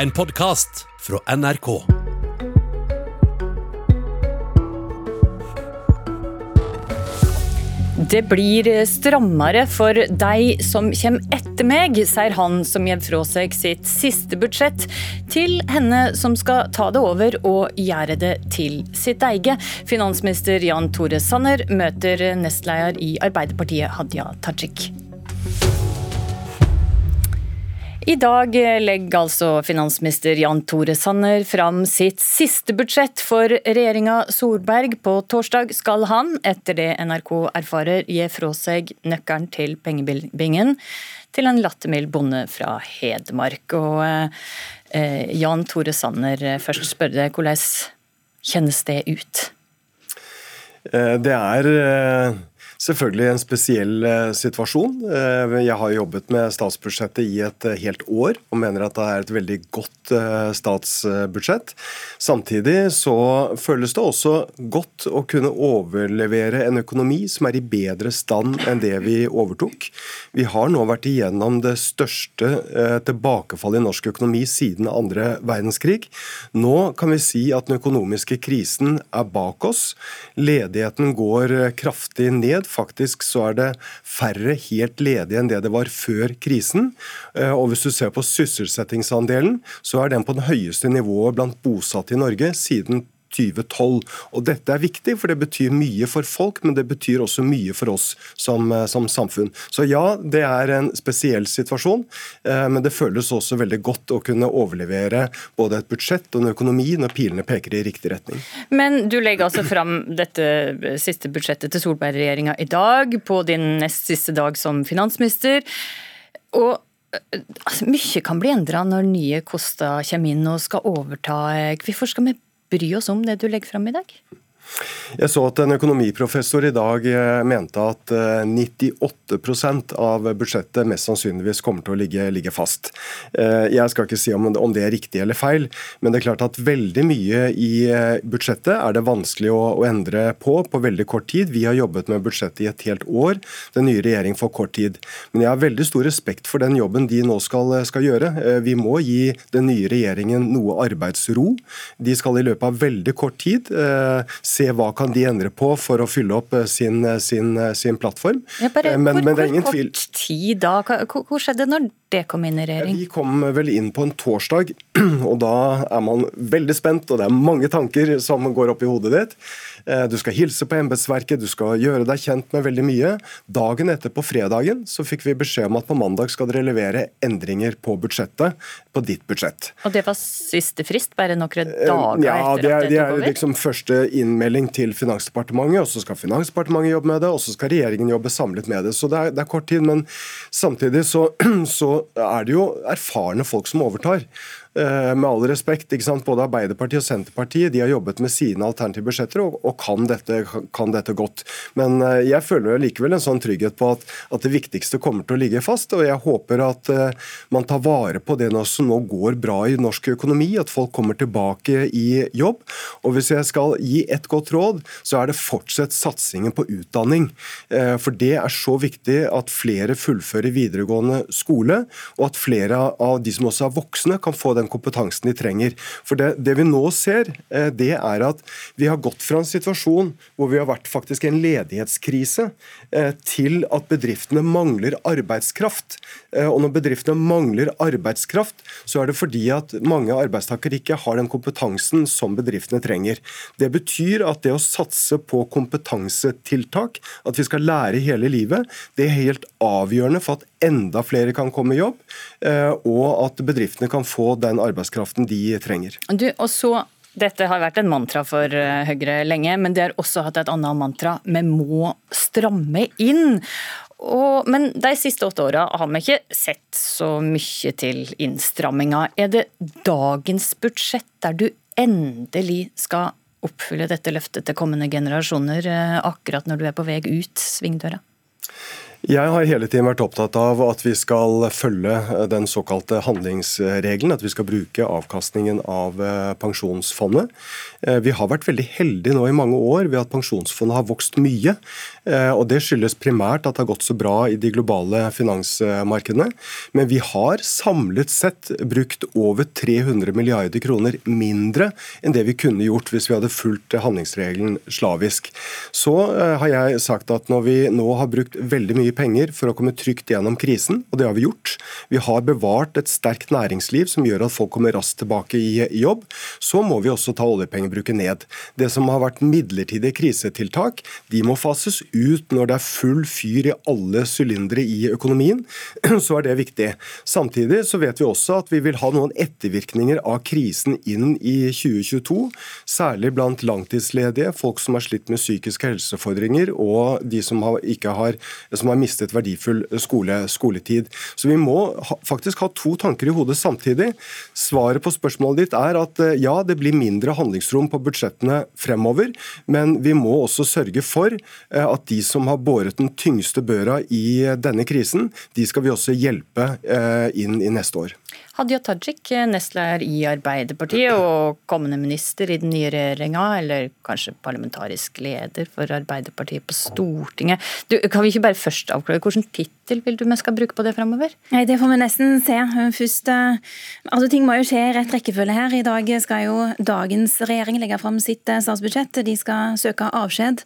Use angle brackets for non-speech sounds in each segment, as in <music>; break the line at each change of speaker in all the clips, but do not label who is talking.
En podkast fra NRK.
Det blir strammere for deg som kommer etter meg, sier han som gir fra seg sitt siste budsjett til henne som skal ta det over og gjøre det til sitt eget. Finansminister Jan Tore Sanner møter nestleder i Arbeiderpartiet Hadia Tajik. I dag legger altså finansminister Jan Tore Sanner fram sitt siste budsjett for regjeringa Solberg. På torsdag skal han, etter det NRK erfarer, gi fra seg nøkkelen til pengebingen til en lattermild bonde fra Hedmark. Og eh, Jan Tore Sanner, først spør deg, hvordan kjennes det ut?
Eh, det er eh, selvfølgelig en spesiell eh, situasjon. Eh, jeg har jobbet med statsbudsjettet i et eh, helt år og mener at det er et veldig godt statsbudsjett. Samtidig så føles det også godt å kunne overlevere en økonomi som er i bedre stand enn det vi overtok. Vi har nå vært igjennom det største tilbakefallet i norsk økonomi siden andre verdenskrig. Nå kan vi si at den økonomiske krisen er bak oss. Ledigheten går kraftig ned. Faktisk så er det færre helt ledige enn det det var før krisen. Eh, og hvis du ser på sysselsettingsandelen, så er den på det høyeste nivået blant bosatte i Norge siden 2012. Og Dette er viktig, for det betyr mye for folk, men det betyr også mye for oss som, eh, som samfunn. Så ja, det er en spesiell situasjon, eh, men det føles også veldig godt å kunne overlevere både et budsjett og en økonomi når pilene peker i riktig retning.
Men du legger altså fram dette siste budsjettet til Solberg-regjeringa i dag, på din nest siste dag som finansminister. Og eh, altså, mye kan bli endra når nye Kosta kommer inn og skal overta. Hvorfor skal vi bry oss om det du legger fram i dag?
Jeg så at en økonomiprofessor i dag eh, mente at 98 eh, av budsjettet mest sannsynligvis kommer til å ligge, ligge fast. Eh, jeg skal ikke si om, om, det er riktig eller feil, men det er klart at veldig mye i budsjettet er det vanskelig å, å, endre på på veldig kort tid. Vi har jobbet med budsjettet i et helt år, den nye regjeringen får kort tid. Men jeg har veldig stor respekt for den jobben de nå skal, skal gjøre. Vi må gi den nye regjeringen noe arbeidsro. De skal i løpet av veldig kort tid se se hva kan de endre på for å fylle opp eh, sin, eh, sin, eh, sin plattform.
Ja, bare, men, hvor, men det er ingen tvil. Hvor kort tid da? Hvor skjedde når det kom inn i regjering?
Vi kom vel inn på en torsdag, <clears throat> og da er man veldig spent, og det er mange tanker som går opp i hodet ditt. Du skal hilse på embetsverket, du skal gjøre deg kjent med veldig mye. Dagen etter, på fredagen, så fikk vi beskjed om at på mandag skal dere levere endringer på budsjettet, på ditt budsjett.
Og det var siste frist, bare noen dager ja, etter
ja,
det er,
det er liksom første innmelding til Finansdepartementet, og så skal Finansdepartementet jobbe med det, og så skal regjeringen jobbe samlet med det. Så det er, det er kort tid, men samtidig så, <clears throat> så er det jo erfarne folk som overtar. Eh, med all respekt, både Arbeiderpartiet og Senterpartiet de har jobbet med sine alternative budsjetter og, og kan, dette, kan, dette, godt. Men eh, jeg føler likevel en sånn trygghet på at, at, det viktigste kommer til å ligge fast. og Jeg håper at uh, man tar vare på det som nå går bra i norsk økonomi, at folk kommer tilbake i jobb. Og Hvis jeg skal gi et godt råd, så er det fortsett satsingen på utdanning. For det er så viktig at flere fullfører videregående skole, og at flere av de som også er voksne, kan få den den kompetansen de trenger. For det, det, vi nå ser, eh, det er at vi har gått fra en situasjon hvor vi har vært faktisk i en ledighetskrise, eh, til at bedriftene mangler arbeidskraft. Eh, og når bedriftene mangler arbeidskraft, så er det fordi at mange arbeidstakere ikke har den kompetansen som bedriftene trenger. Det betyr at det å satse på kompetansetiltak, at vi skal lære hele livet, det er helt avgjørende for at enda flere kan komme i jobb, og at bedriftene kan få den den arbeidskraften de trenger.
Du, og så dette har vært en mantra for eh, Høyre lenge, men de har også hatt et annet mantra. Vi må stramme inn. Og, men de siste åtte åra har vi ikke sett så mye til innstramminga. Er det dagens budsjett der du endelig skal oppfylle dette løftet til kommende generasjoner, eh, akkurat når du er på vei ut svingdøra?
Jeg har hele tiden vært opptatt av at vi skal følge eh, den såkalte handlingsregelen. At vi skal bruke avkastningen av eh, pensjonsfondet. Eh, vi har vært veldig heldige nå i mange år ved at pensjonsfondet har vokst mye. og Det skyldes primært at det har gått så bra i de globale finansmarkedene. Men vi har samlet sett brukt over 300 milliarder kroner mindre enn det vi kunne gjort hvis vi hadde fulgt handlingsregelen slavisk. Så har jeg sagt at når vi nå har brukt veldig mye mye penger for å komme trygt gjennom krisen, og det har vi gjort. Vi har bevart et sterkt næringsliv som gjør at folk kommer raskt tilbake i jobb. Så må vi også ta oljepengebruken ned. Det som har vært midlertidige krisetiltak, de må fases ut når det er full fyr i alle sylindere i økonomien. <clears throat> Så er det viktig. Samtidig så vet vi også at vi vil ha noen ettervirkninger av krisen inn i 2022. Særlig blant langtidsledige, folk som har slitt med psykiske helseutfordringer, og de som har, ikke har, som har mistet verdifull skole, skoletid. Så vi må ha, faktisk ha to tanker i hodet samtidig. Svaret på spørsmålet ditt er at eh, ja, det blir mindre handlingsrom på budsjettene fremover, men vi må også sørge for eh, at de som har båret den tyngste børa i denne krisen, de skal vi også hjelpe eh, inn i neste år.
Hadia Tajik, nestleder i Arbeiderpartiet og kommende minister i den nye regjeringa, eller kanskje parlamentarisk leder for Arbeiderpartiet på Stortinget. Du, kan vi ikke bare først avklare hvilken tittel vil du vi skal bruke på det framover?
Det får vi nesten se. Først, eh, altså Ting må jo skje i rett rekkefølge her. I dag skal jo dagens regjering legge fram sitt eh, statsbudsjett. De skal søke avskjed.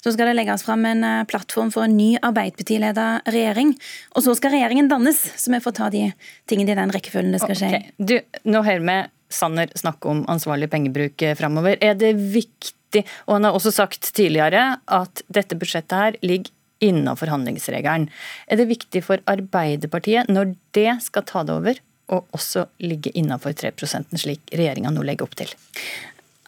Så skal det legges fram en eh, plattform for en ny Arbeiderparti-ledet regjering. Og så skal regjeringen dannes, så vi får ta de tingene i den rekkefølgen skal skje. Okay.
Du, nå hører vi Sanner snakke om ansvarlig pengebruk eh, framover. Er det viktig, og han har også sagt tidligere, at dette budsjettet her ligger innenfor handlingsregelen. Er det viktig for Arbeiderpartiet, når det skal ta det over, og også ligge innenfor 3% slik regjeringa nå legger opp til?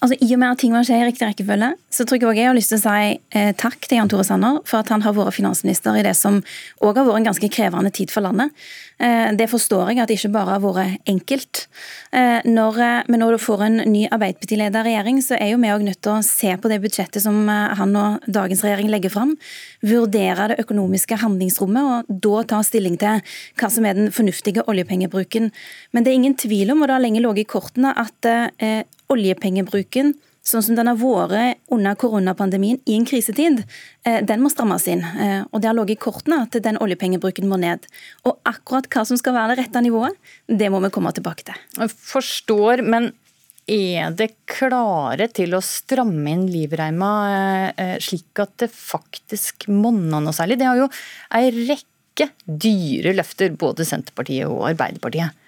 Altså, I og med at ting må skje i riktig rekkefølge, så tror jeg også jeg har lyst til å si eh, takk til Jan Tore Sanner for at han har vært finansminister i det som òg har vært en ganske krevende tid for landet. Eh, det forstår jeg at det ikke bare har vært enkelt. Eh, når men når du får en ny Arbeiderparti-ledet regjering, så er jo vi òg nødt til å se på det budsjettet som eh, han og dagens regjering legger fram. Vurdere det økonomiske handlingsrommet, og da ta stilling til hva som er den fornuftige oljepengebruken. Men det er ingen tvil om, og det har lenge ligget i kortene, at eh, oljepengebruken sånn som den har vært under koronapandemien i en krisetid, eh, den må strammes inn. Eh, og Det har ligget i kortene at den oljepengebruken må ned. Og akkurat hva som skal være det rette nivået, det må vi komme tilbake til.
Jeg forstår, men er det klare til å stramme inn livreima eh, slik at det faktisk monner noe særlig? Det har jo ei rekke dyre løfter, både Senterpartiet og Arbeiderpartiet.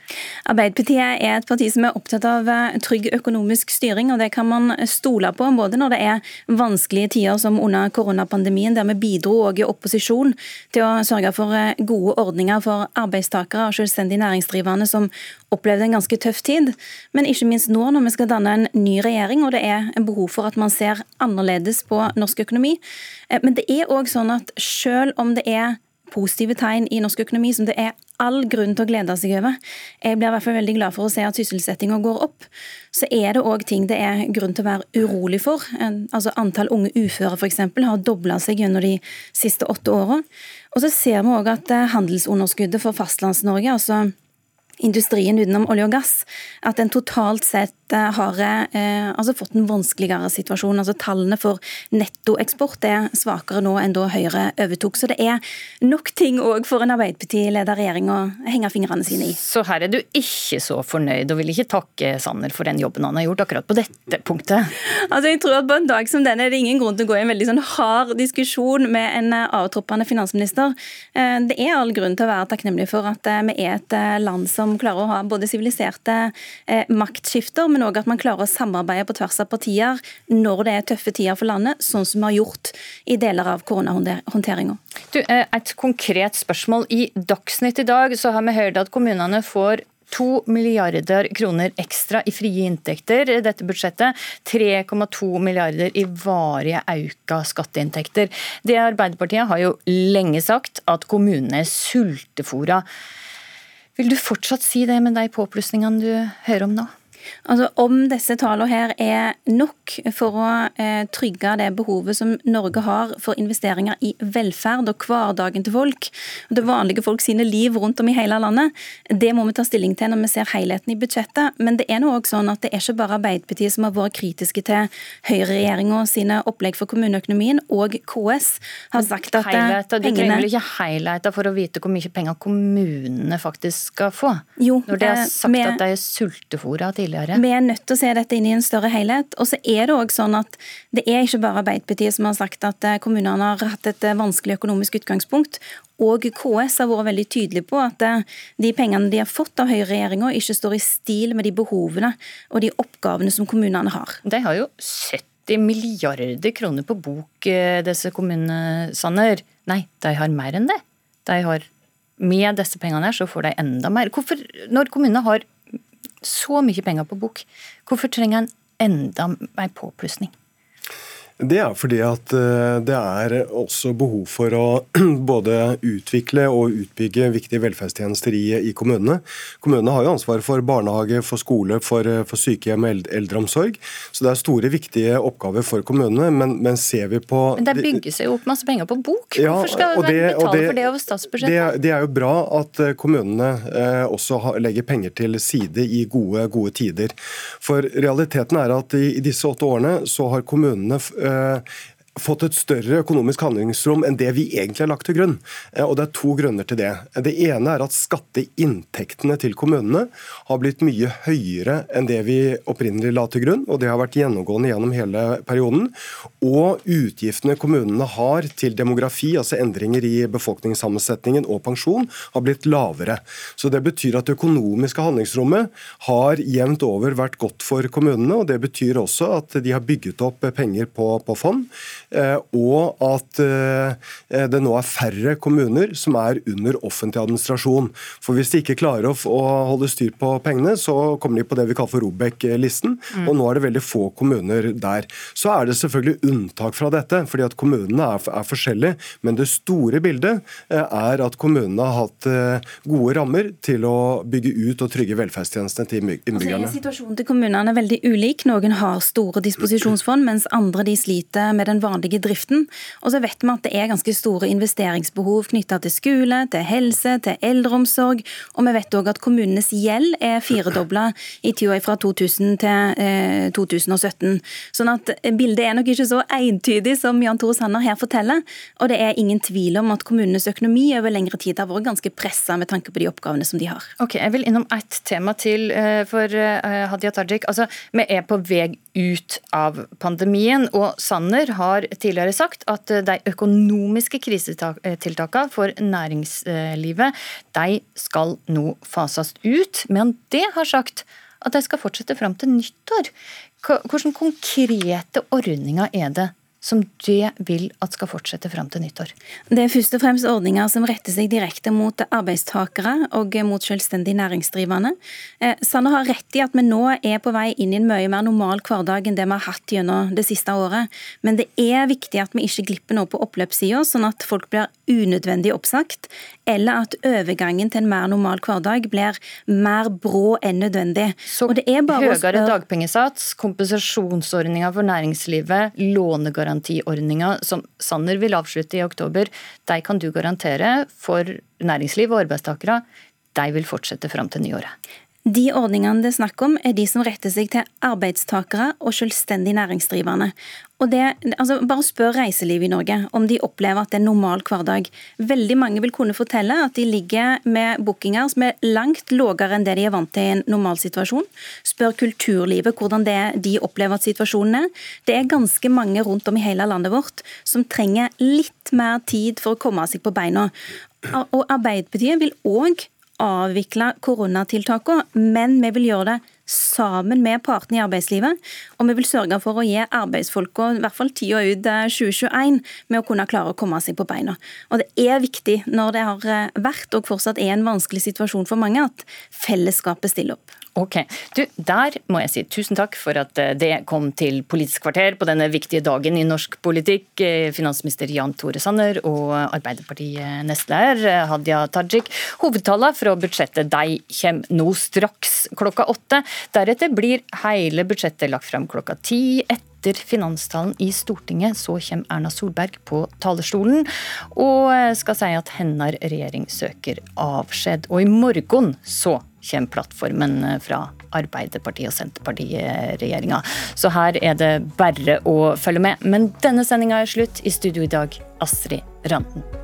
Arbeiderpartiet er et parti som er opptatt av eh, trygg økonomisk styring, og det kan man stole på både når det er vanskelige tider som under koronapandemien, der vi bidro òg i opposisjon til å sørge for eh, gode ordninger for arbeidstakere og selvstendig næringsdrivende som opplevde en ganske tøff tid, men ikke minst nå når vi skal danne en ny regjering og det er en behov for at man ser annerledes på norsk økonomi. Eh, men det er òg sånn at selv om det er positive tegn i norsk økonomi som det er all grunn til å glede seg over. Jeg blir i hvert fall veldig glad for å se at sysselsettinga går opp. Så er det òg ting det er grunn til å være urolig for. Altså Antall unge uføre f.eks. har dobla seg gjennom de siste åtte åra. Og så ser vi òg at eh, handelsunderskuddet for Fastlands-Norge, altså industrien utenom olje og gass, at den totalt sett har eh, altså fått en vanskeligere situasjon. Altså Tallene for nettoeksport er svakere nå enn da Høyre overtok. Så det er nok ting òg for en Arbeiderparti-ledet regjering å henge fingrene sine i.
Så her er du ikke så fornøyd, og vil ikke takke Sanner for den jobben han har gjort akkurat på dette punktet?
Altså jeg tror at På en dag som denne er det ingen grunn til å gå i en veldig sånn hard diskusjon med en avtroppende finansminister. Eh, det er all grunn til å være takknemlig for at eh, vi er et land som klarer å ha både siviliserte maktskifter, men òg at man klarer å samarbeide på tvers av partier når det er tøffe tider for landet, sånn som vi har gjort i deler av koronahåndteringa.
Eh, et konkret spørsmål. I Dagsnytt i dag så har vi hørt at kommunene får 2 milliarder kroner ekstra i frie inntekter i dette budsjettet. 3,2 milliarder i varige auka skatteinntekter. Det Arbeiderpartiet har jo lenge sagt at kommunene er sultefòra. Vil du fortsatt si det med de påplussingene du hører om nå?
Altså, Om disse tallene her er nok for å eh, trygge det behovet som Norge har for investeringer i velferd og hverdagen til folk, og det vanlige folk sine liv rundt om i hele landet, det må vi ta stilling til når vi ser helheten i budsjettet. Men det er nå også sånn at det er ikke bare Arbeiderpartiet som har vært kritiske til høyreregjeringa sine opplegg for kommuneøkonomien, og KS har sagt at
Heileta, De trenger vel ikke heileta for å vite hvor mye penger kommunene faktisk skal få?
Jo,
Når de har
eh,
sagt
med,
at de er sultefòra tidligere?
Vi er nødt til å se dette inn i en større helhet. Og så er det også sånn at det er ikke bare Arbeiderpartiet som har sagt at eh, kommunene har hatt et eh, vanskelig økonomisk utgangspunkt. Og KS har vært veldig tydelig på at de pengene de har fått av høyreregjeringa, ikke står i stil med de behovene og de oppgavene som kommunene har.
De har jo 70 milliarder kroner på bok, disse kommunene, Sanner. Nei, de har mer enn det. De har med disse pengene her, så får de enda mer. Hvorfor, når kommunene har så mye penger på bok, hvorfor trenger en enda mer påplussing?
Det er fordi at eh, det er også behov for å <clears throat> både utvikle og utbygge viktige velferdstjenester i, i kommunene. Kommunene har jo ansvar for barnehage, for skole, for, eh, for sykehjem og eldreomsorg. Så det er store, viktige oppgaver for kommunene. Men, men ser vi på
Men det bygger seg jo opp masse penger på bok. Hvorfor skal
ja,
vi betale det, for det over statsbudsjettet?
Det, det, er jo bra at eh, kommunene eh, også har, legger penger til side i gode, gode tider. For realiteten er at i, i disse åtte årene så har kommunene Eh, fått et større økonomisk handlingsrom enn det vi egentlig har lagt til grunn. Eh, og Det er to grunner til det. Det ene er at skatteinntektene til kommunene har blitt mye høyere enn det vi opprinnelig la til grunn, og det har vært gjennomgående gjennom hele perioden. Og utgiftene kommunene har til demografi, altså endringer i befolkningssammensetningen og pensjon, har blitt lavere. Så Det betyr at det økonomiske handlingsrommet har jevnt over vært godt for kommunene, og det betyr også at de har bygget opp penger på, på fond. Eh, og at eh, det nå er færre kommuner som er under offentlig administrasjon. For Hvis de ikke klarer å holde styr på pengene, så kommer de på det vi kaller for Robek-listen. Mm. Og nå er det veldig få kommuner der. Så er det selvfølgelig unntak fra dette, fordi at kommunene er, er forskjellige. Men det store bildet eh, er at kommunene har hatt gode rammer til å bygge ut og trygge velferdstjenestene til innbyggerne.
Altså, situasjonen til kommunene er veldig ulik. Noen har store disposisjonsfond, mens andre de sliter med den vanlige driften. Og så vet vi at det er ganske store investeringsbehov knytta til skole, til helse, til eldreomsorg. Og vi vet òg at kommunenes gjeld er firedobla i tida fra 2000 til eh, 2017. Sånn at bildet er nok ikke så entydig som Jan Tore Sanner her forteller. Og det er ingen tvil om at kommunenes økonomi over lengre tid har vært ganske pressa med tanke på de oppgavene som de har.
Ok, Jeg vil innom ett tema til eh, for eh, Hadia Tajik. Altså, Vi er på vei ut av pandemien, og Sanner har tidligere sagt at eh, de økonomiske krisetiltakene for næringslivet de skal nå fases ut. Men det har sagt at de skal fortsette fram til nyttår. Hvilke konkrete ordninger er det som det vil at skal fortsette fram til nyttår?
Det er først og fremst ordninger som retter seg direkte mot arbeidstakere og mot selvstendig næringsdrivende. Sanner Sanne har rett i at vi nå er på vei inn i en mye mer normal hverdag enn det vi har hatt gjennom det siste året. Men det er viktig at vi ikke glipper noe på oppløpssida, sånn at folk blir unødvendig oppsagt, eller at overgangen til en mer normal hverdag blir mer brå enn nødvendig.
Så høyere dagpengesats, kompensasjonsordninger for næringslivet, lånegaranti garantiordninga som Sanner vil avslutte i oktober, de kan du garantere for næringsliv og arbeidstakere, de vil fortsette fram til nyåret.
De ordningene det er snakk om, er de som retter seg til arbeidstakere og selvstendig næringsdrivende. Og det, altså bare spør reiselivet i Norge om de opplever at det er normal hverdag. Veldig mange vil kunne fortelle at de ligger med bookinger som er langt lavere enn det de er vant til i en normal situasjon. Spør kulturlivet hvordan det er de opplever at situasjonen er. Det er ganske mange rundt om i hele landet vårt som trenger litt mer tid for å komme seg på beina. Og Arbeiderpartiet vil òg avvikle koronatiltakene, men vi vil gjøre det sammen med partene i arbeidslivet. Og vi vil sørge for å gi arbeidsfolka i hvert fall tida ut 2021 eh, med å kunne klare å komme seg på beina. Og det er viktig når det har eh, vært og fortsatt er en vanskelig situasjon for mange, at fellesskapet stiller opp.
Ok. Du, der må jeg si tusen takk for at eh, det kom til Politisk kvarter på denne viktige dagen i norsk politikk. Finansminister Jan Tore Sanner og Arbeiderparti-nestleder Hadia Tajik. Hovedtallene fra budsjettet de kommer nå straks klokka åtte. Deretter blir hele budsjettet lagt frem klokka ti. Etter finanstalen i Stortinget så kommer Erna Solberg på talerstolen og skal si at hennes regjering søker avskjed. Og i morgen så kommer plattformen fra Arbeiderpartiet og Senterpartiet-regjeringa. Så her er det bare å følge med. Men denne sendinga er slutt. I studio i dag, Astrid Randen.